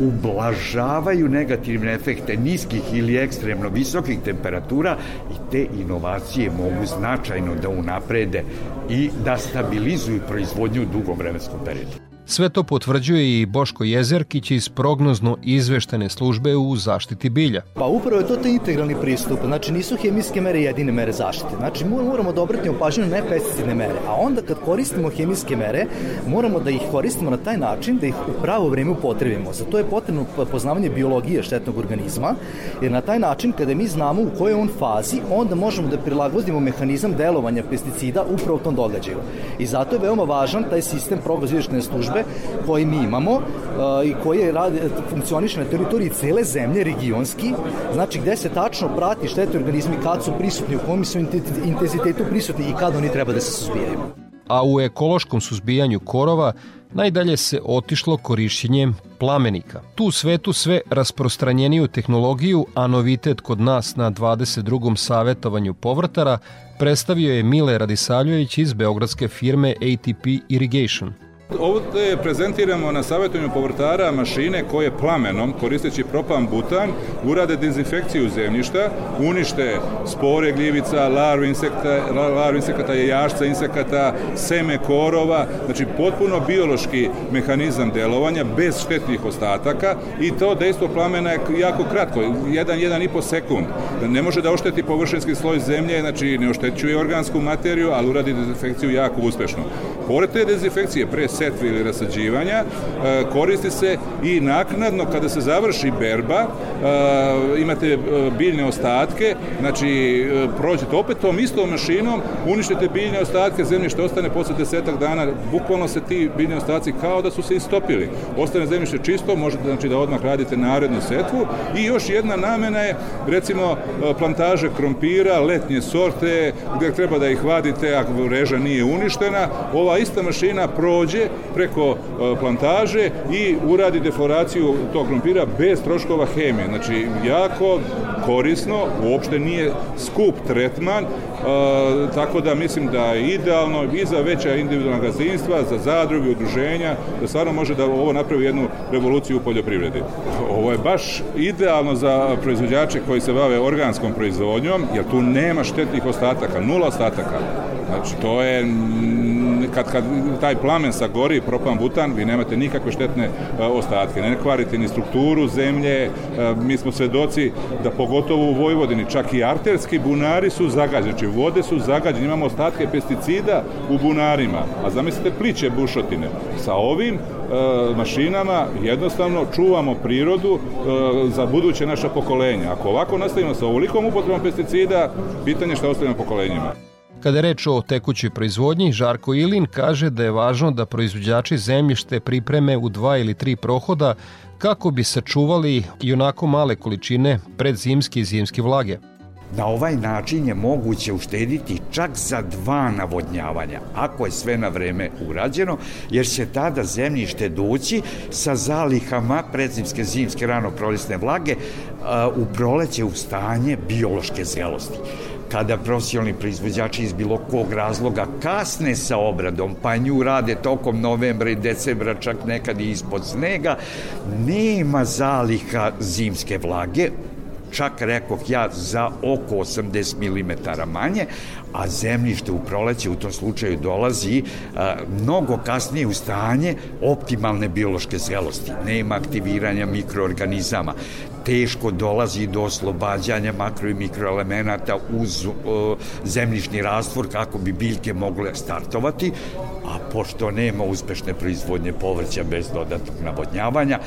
ublažavaju negativne efekte niskih ili ekstremno visokih temperatura i te inovacije mogu značajno da unaprede i da stabilizuju proizvodnju u dugom vremenskom periodu. Sve to potvrđuje i Boško Jezerkić iz prognozno izveštene službe u zaštiti bilja. Pa upravo je to taj integralni pristup. Znači nisu hemijske mere jedine mere zaštite. Znači moramo da obratimo pažnju na nepesticidne mere. A onda kad koristimo hemijske mere, moramo da ih koristimo na taj način da ih u pravo vreme upotrebimo. Za to je potrebno poznavanje biologije štetnog organizma, jer na taj način kada mi znamo u kojoj on fazi, onda možemo da prilagodimo mehanizam delovanja pesticida upravo tom događaju. I zato je veoma važan taj sistem prognozno službe službe koji mi imamo uh, i koji radi, funkcioniše na teritoriji cele zemlje, regionski, znači gde se tačno prati štete organizmi kad su prisutni, u kom su intenzitetu prisutni i kad oni treba da se suzbijaju. a u ekološkom suzbijanju korova najdalje se otišlo korišćenjem plamenika. Tu u svetu sve rasprostranjeniju tehnologiju, a novitet kod nas na 22. savetovanju povrtara predstavio je Mile Radisavljević iz beogradske firme ATP Irrigation. Ovde prezentiramo na savjetovanju povrtara mašine koje plamenom, koristeći propan butan, urade dezinfekciju zemljišta, unište spore gljivica, larve insekta, larve insekata, jajašca insekata, seme korova, znači potpuno biološki mehanizam delovanja, bez štetnih ostataka i to dejstvo plamena je jako kratko, 1-1,5 sekund. Ne može da ošteti površinski sloj zemlje, znači ne oštećuje organsku materiju, ali uradi dezinfekciju jako uspešno. Pored te dezinfekcije, pre setve ili rasađivanja, e, koristi se i naknadno kada se završi berba, e, imate e, biljne ostatke, znači prođete opet tom istom mašinom, uništite biljne ostatke, zemljište ostane posle desetak dana, bukvalno se ti biljni ostaci kao da su se istopili. Ostane zemljište čisto, možete znači da odmah radite narednu setvu i još jedna namena je recimo plantaže krompira, letnje sorte, gde treba da ih vadite ako reža nije uništena, ova ista mašina prođe preko e, plantaže i uradi deforaciju tog krompira bez troškova hemije. Znači, jako korisno, uopšte nije skup tretman, e, tako da mislim da je idealno i za veća individualna gazdinstva, za zadruge, udruženja, da stvarno može da ovo napravi jednu revoluciju u poljoprivredi. Ovo je baš idealno za proizvođače koji se bave organskom proizvodnjom, jer tu nema štetnih ostataka, nula ostataka. Znači, to je kad, kad taj plamen sagori, propan butan, vi nemate nikakve štetne e, ostatke. Ne kvarite ni strukturu zemlje, e, mi smo svedoci da pogotovo u Vojvodini, čak i arterski bunari su zagađeni, znači vode su zagađene, imamo ostatke pesticida u bunarima, a zamislite pliće bušotine. Sa ovim e, mašinama jednostavno čuvamo prirodu za buduće naša pokolenja. Ako ovako nastavimo sa ovolikom upotrebom pesticida, pitanje šta ostavimo pokolenjima. Kada je reč o tekućoj proizvodnji, Žarko Ilin kaže da je važno da proizvođači zemljište pripreme u dva ili tri prohoda kako bi sačuvali i onako male količine predzimske i zimske vlage. Na ovaj način je moguće uštediti čak za dva navodnjavanja, ako je sve na vreme urađeno, jer će tada zemljište doći sa zalihama predzimske, zimske, rano proljesne vlage u proleće u stanje biološke zrelosti kada profesionalni proizvođači iz bilo kog razloga kasne sa obradom, pa nju rade tokom novembra i decembra, čak nekad i ispod snega, nema zaliha zimske vlage, čak rekoh ja za oko 80 mm manje, a zemljište u proleće u tom slučaju dolazi a, mnogo kasnije u stanje optimalne biološke zrelosti. Nema aktiviranja mikroorganizama teško dolazi do oslobađanja makro i mikroelemenata uz o, zemljišni rastvor kako bi biljke mogle startovati, a pošto nema uspešne proizvodnje povrća bez dodatnog navodnjavanja,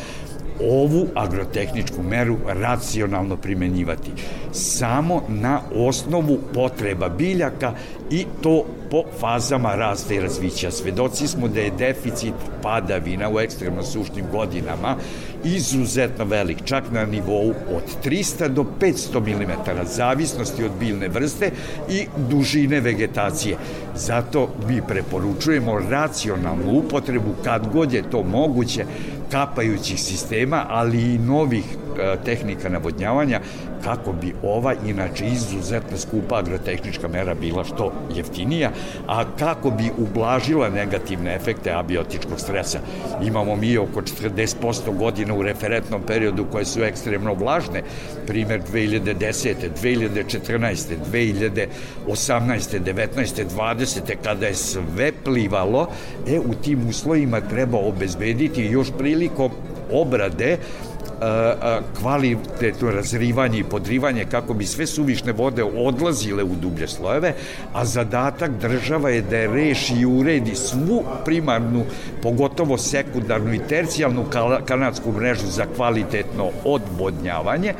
ovu agrotehničku meru racionalno primenjivati samo na osnovu potreba biljaka i to po fazama rasta i razvića. Svedoci smo da je deficit padavina u ekstremno sušnim godinama izuzetno velik, čak na nivou od 300 do 500 mm, zavisnosti od biljne vrste i dužine vegetacije. Zato mi preporučujemo racionalnu upotrebu kad god je to moguće kapajućih sistema, ali i novih tehnika navodnjavanja kako bi ova inače izuzetno skupa agrotehnička mera bila što jeftinija, a kako bi ublažila negativne efekte abiotičkog stresa. Imamo mi oko 40% godina u referentnom periodu koje su ekstremno vlažne, primer 2010. 2014. 2018. 19. 20. kada je sve plivalo, e, u tim uslovima treba obezbediti još prilikom obrade kvalitetno razrivanje i podrivanje kako bi sve suvišne vode odlazile u dublje slojeve, a zadatak država je da je reši i uredi svu primarnu, pogotovo sekundarnu i tercijalnu kanadsku mrežu za kvalitetno odvodnjavanje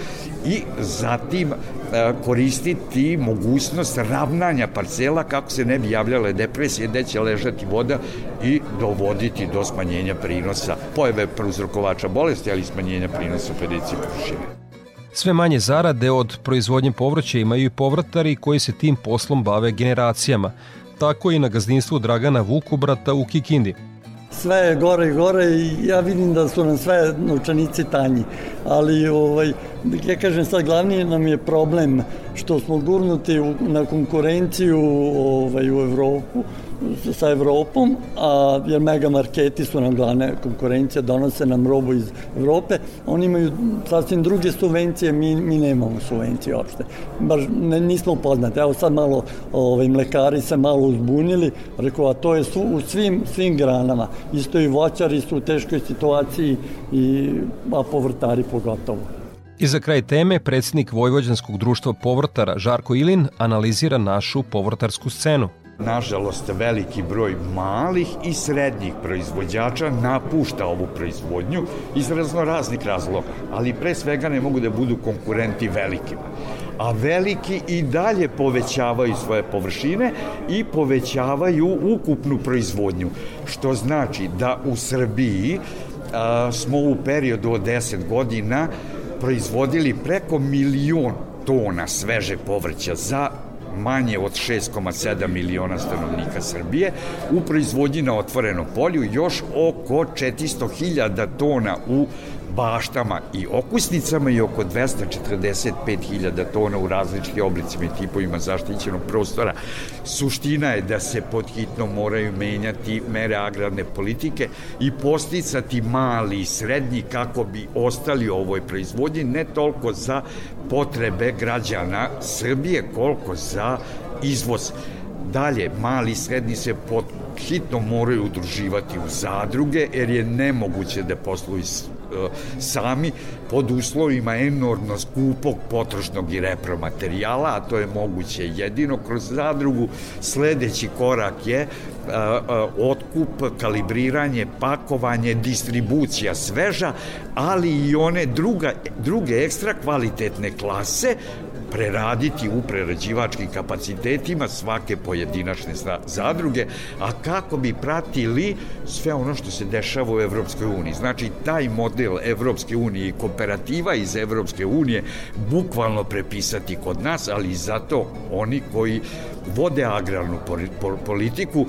i zatim E, koristiti mogućnost ravnanja parcela kako se ne bi javljale depresije gde će ležati voda i dovoditi do smanjenja prinosa pojave prouzrokovača bolesti, ali i smanjenja prinosa pedicije površine. Sve manje zarade od proizvodnje povrća imaju i povratari koji se tim poslom bave generacijama. tako i na gazdinstvu Dragana Vukubrata u Kikindi. Sve je gore i gore i ja vidim da su nam sve novčanici tanji, ali ovaj, ja kažem sad glavni nam je problem što smo gurnuti na konkurenciju ovaj, u Evropu, sa Evropom, a, jer mega marketi su nam glavne konkurencije, donose nam robu iz Evrope, oni imaju sasvim druge subvencije, mi, mi nemamo subvencije uopšte. Baš ne, nismo poznati. Evo sad malo ovaj, mlekari se malo uzbunili, rekao, a to je su, u svim, svim granama. Isto i voćari su u teškoj situaciji, i, a povrtari pogotovo. I za kraj teme, predsednik Vojvođanskog društva povrtara Žarko Ilin analizira našu povrtarsku scenu. Nažalost, veliki broj malih i srednjih proizvođača napušta ovu proizvodnju iz razno raznih razloga, ali pre svega ne mogu da budu konkurenti velikima. A veliki i dalje povećavaju svoje površine i povećavaju ukupnu proizvodnju, što znači da u Srbiji a, smo u periodu od 10 godina proizvodili preko milion tona sveže povrća za manje od 6,7 miliona stanovnika Srbije, u proizvodnji na otvorenom polju još oko 400.000 tona u baštama i okusnicama i oko 245.000 tona u različitim oblicima i tipovima zaštićenog prostora. Suština je da se podhitno moraju menjati mere agrarne politike i posticati mali i srednji kako bi ostali u ovoj proizvodnji ne toliko za potrebe građana Srbije koliko za izvoz. Dalje, mali i srednji se pod hitno moraju udruživati u zadruge, jer je nemoguće da posluju sami pod uslovima enormno skupog potrošnog i repromaterijala, a to je moguće jedino kroz zadrugu. Sledeći korak je e, e, otkup, kalibriranje, pakovanje, distribucija sveža, ali i one druga, druge ekstra kvalitetne klase preraditi u prerađivačkim kapacitetima svake pojedinačne zadruge, a kako bi pratili sve ono što se dešava u Evropskoj uniji. Znači, taj model Evropske unije i kooperativa iz Evropske unije bukvalno prepisati kod nas, ali zato oni koji vode agrarnu politiku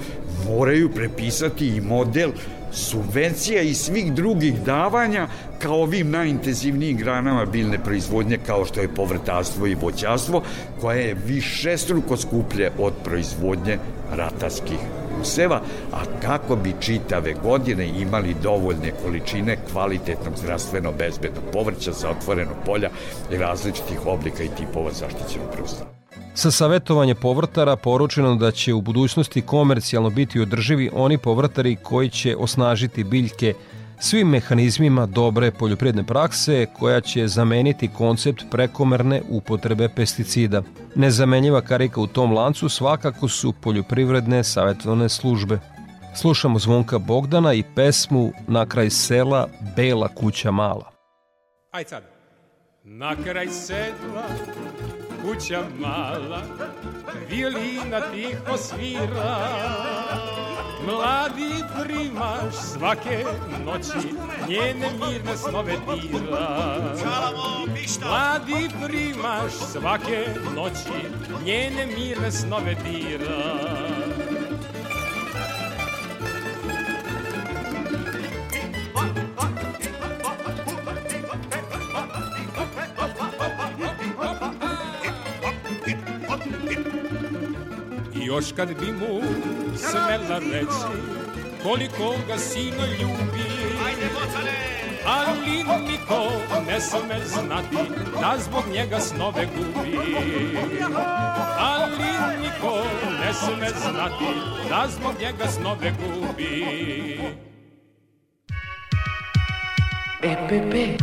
moraju prepisati i model subvencija i svih drugih davanja kao ovim najintenzivnijim granama biljne proizvodnje kao što je povrtarstvo i voćarstvo koje je više struko skuplje od proizvodnje ratarskih useva, a kako bi čitave godine imali dovoljne količine kvalitetnog zdravstveno bezbednog povrća za otvoreno polja i različitih oblika i tipova zaštićenog prostora. Sa savjetovanje povrtara poručeno da će u budućnosti komercijalno biti održivi oni povrtari koji će osnažiti biljke svim mehanizmima dobre poljoprivredne prakse koja će zameniti koncept prekomerne upotrebe pesticida. Nezamenjiva karika u tom lancu svakako su poljoprivredne savjetovane službe. Slušamo Zvonka Bogdana i pesmu Na kraj sela Bela kuća mala. Aj sad. Na kraj sedla kuća mala, violina tiho svira. Mladi primaš svake noći, njene mirne snove dira. Mladi primaš svake noći, njene mirne snove dira. Još kad bi mu smela reći koliko ga sino ljubi. Ali niko ne sme znati da zbog njega snove gubi. Ali niko ne sme znati da zbog njega snove gubi. EPP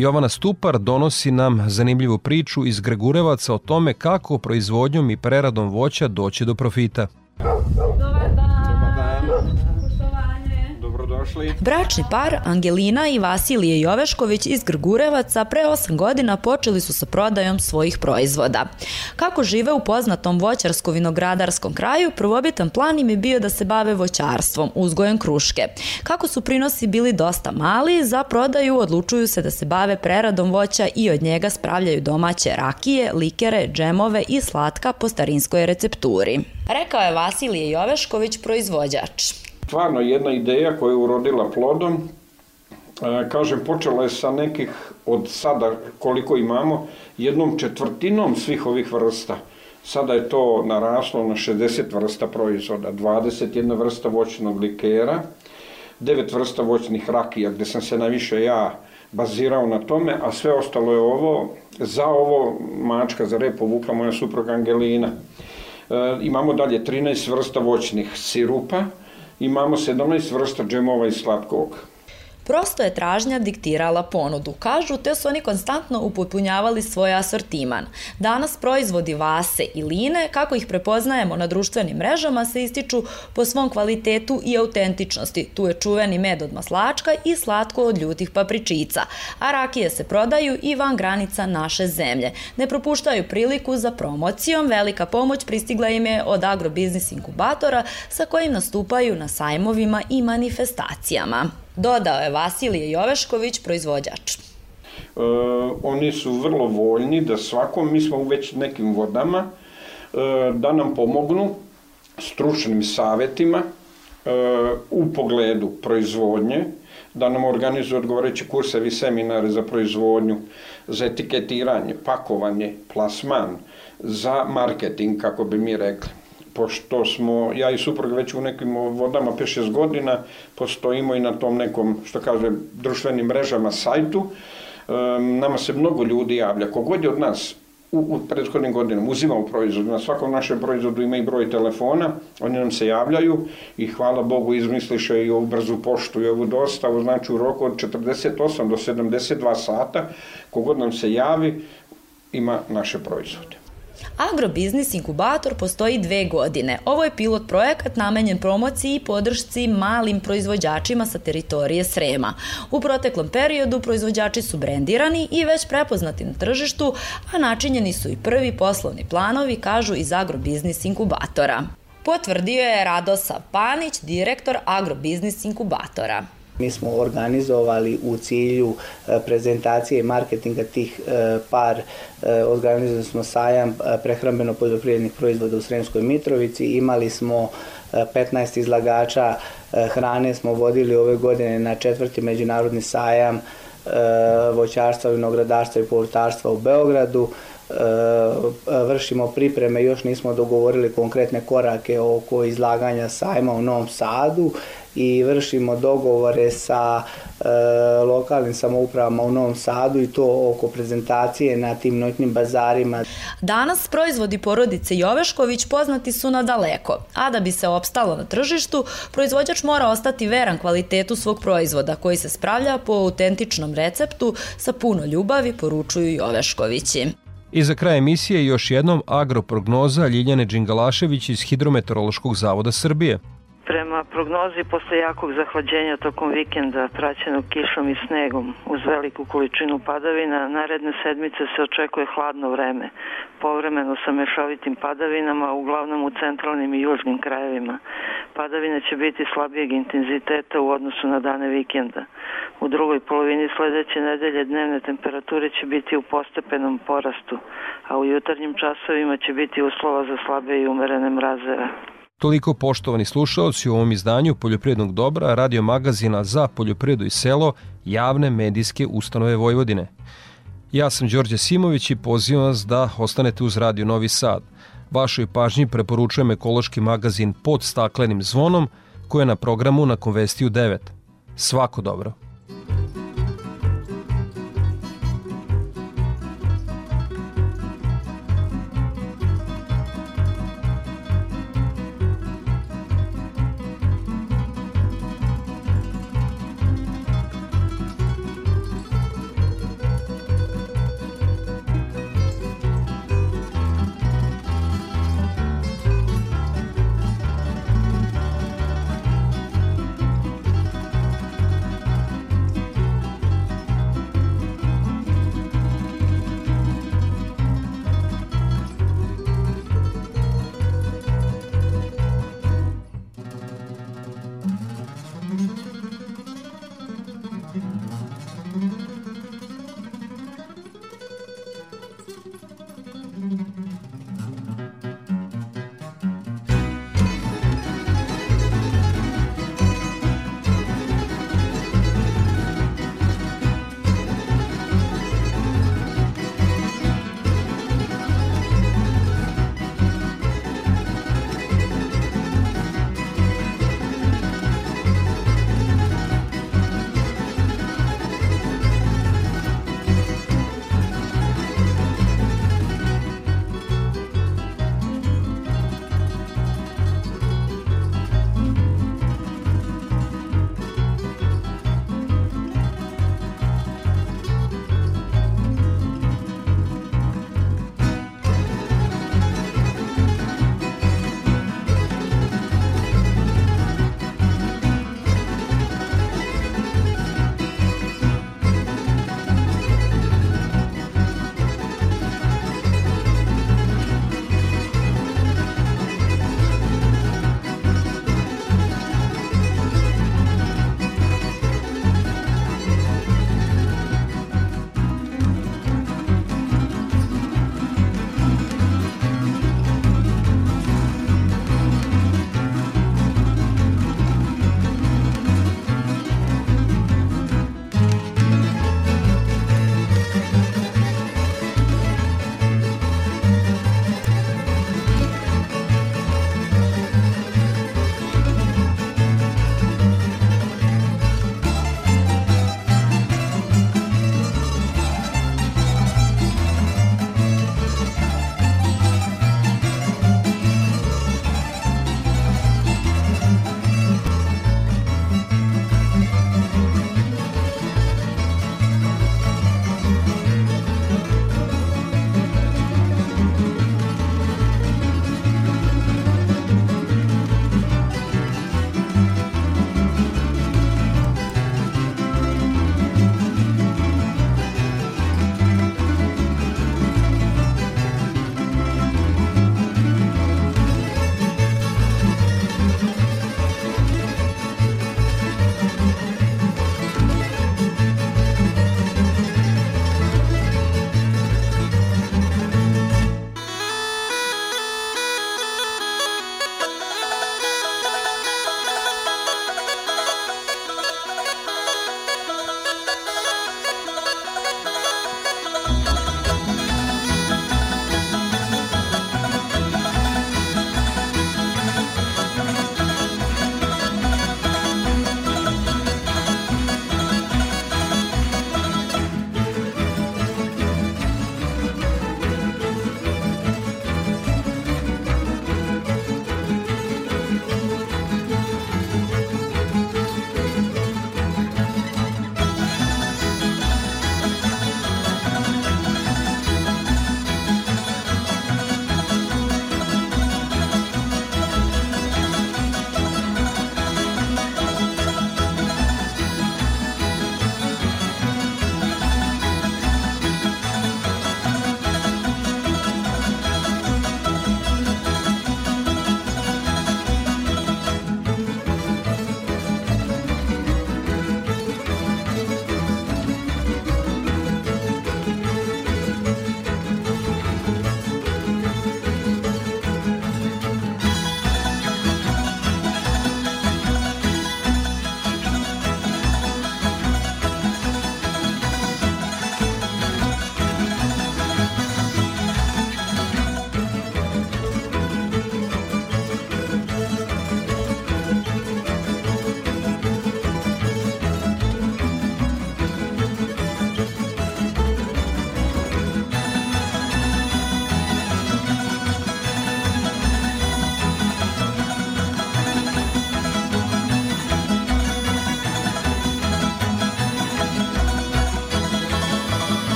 Jovana Stupar donosi nam zanimljivu priču iz Gregurevaca o tome kako proizvodnjom i preradom voća doći do profita. Dobar Bračni par Angelina i Vasilije Jovešković iz Grgurevaca pre 8 godina počeli su sa prodajom svojih proizvoda. Kako žive u poznatom voćarsko-vinogradarskom kraju, prvobitan plan im je bio da se bave voćarstvom, uzgojem kruške. Kako su prinosi bili dosta mali, za prodaju odlučuju se da se bave preradom voća i od njega spravljaju domaće rakije, likere, džemove i slatka po starinskoj recepturi. Rekao je Vasilije Jovešković, proizvođač stvarno jedna ideja koja je urodila plodom. E, kažem, počela je sa nekih od sada koliko imamo, jednom četvrtinom svih ovih vrsta. Sada je to naraslo na 60 vrsta proizvoda, 21 vrsta voćnog likera, 9 vrsta voćnih rakija, gde sam se najviše ja bazirao na tome, a sve ostalo je ovo, za ovo mačka za rep povukla moja supruga Angelina. E, imamo dalje 13 vrsta voćnih sirupa, imamo 17 vrsta džemova i slatkog. Prosto je tražnja diktirala ponudu, kažu, te su oni konstantno upotpunjavali svoj asortiman. Danas proizvodi vase i line, kako ih prepoznajemo na društvenim mrežama, se ističu po svom kvalitetu i autentičnosti. Tu je čuveni med od maslačka i slatko od ljutih papričica, a rakije se prodaju i van granica naše zemlje. Ne propuštaju priliku za promocijom, velika pomoć pristigla im je od agrobiznis inkubatora sa kojim nastupaju na sajmovima i manifestacijama. Dodao je Vasilije Jovešković, proizvođač. E, oni su vrlo voljni da svakom, mi smo već nekim vodama, e, da nam pomognu stručnim savetima e, u pogledu proizvodnje, da nam organizuju odgovoreći kursevi seminare za proizvodnju, za etiketiranje, pakovanje, plasman, za marketing, kako bi mi rekli pošto smo, ja i suprug već u nekim vodama 5-6 godina, postojimo i na tom nekom, što kaže, društvenim mrežama, sajtu, nama se mnogo ljudi javlja. Kogod je od nas u, u prethodnim godinama uzimao proizvod, na svakom našem proizvodu ima i broj telefona, oni nam se javljaju i hvala Bogu izmisliše i ovu brzu poštu i ovu dostavu, znači u roku od 48 do 72 sata, kogod nam se javi, ima naše proizvode. Agrobiznis inkubator postoji dve godine. Ovo je pilot projekat namenjen promociji i podršci malim proizvođačima sa teritorije Srema. U proteklom periodu proizvođači su brendirani i već prepoznati na tržištu, a načinjeni su i prvi poslovni planovi, kažu iz Agrobiznis inkubatora. Potvrdio je Radosav Panić, direktor Agrobiznis inkubatora. Mi smo organizovali u cilju e, prezentacije i marketinga tih e, par, e, organizovali smo sajam prehrambeno poljoprivrednih proizvoda u Sremskoj Mitrovici, imali smo 15 izlagača hrane smo vodili ove godine na četvrti međunarodni sajam voćarstva, vinogradarstva i povrtarstva u Beogradu. Vršimo pripreme, još nismo dogovorili konkretne korake oko izlaganja sajma u Novom Sadu i vršimo dogovore sa e, lokalnim samoupravama u Novom Sadu i to oko prezentacije na tim noćnim bazarima. Danas proizvodi porodice Jovešković poznati su na daleko, a da bi se opstalo na tržištu, proizvođač mora ostati veran kvalitetu svog proizvoda koji se spravlja po autentičnom receptu sa puno ljubavi, poručuju Joveškovići. I za kraj emisije još jednom agroprognoza Ljiljane Đingalašević iz Hidrometeorološkog zavoda Srbije. Prema prognozi posle jakog zahlađenja tokom vikenda praćenog kišom i snegom uz veliku količinu padavina, naredne sedmice se očekuje hladno vreme, povremeno sa mešovitim padavinama, uglavnom u centralnim i južnim krajevima. Padavine će biti slabijeg intenziteta u odnosu na dane vikenda. U drugoj polovini sledeće nedelje dnevne temperature će biti u postepenom porastu, a u jutarnjim časovima će biti uslova za slabe i umerene mrazeve. Toliko poštovani slušalci u ovom izdanju Poljoprivrednog dobra, radio magazina za poljoprivredu i selo, javne medijske ustanove Vojvodine. Ja sam Đorđe Simović i pozivam vas da ostanete uz Radio Novi Sad. Vašoj pažnji preporučujem ekološki magazin pod staklenim zvonom koji je na programu na Konvestiju 9. Svako dobro!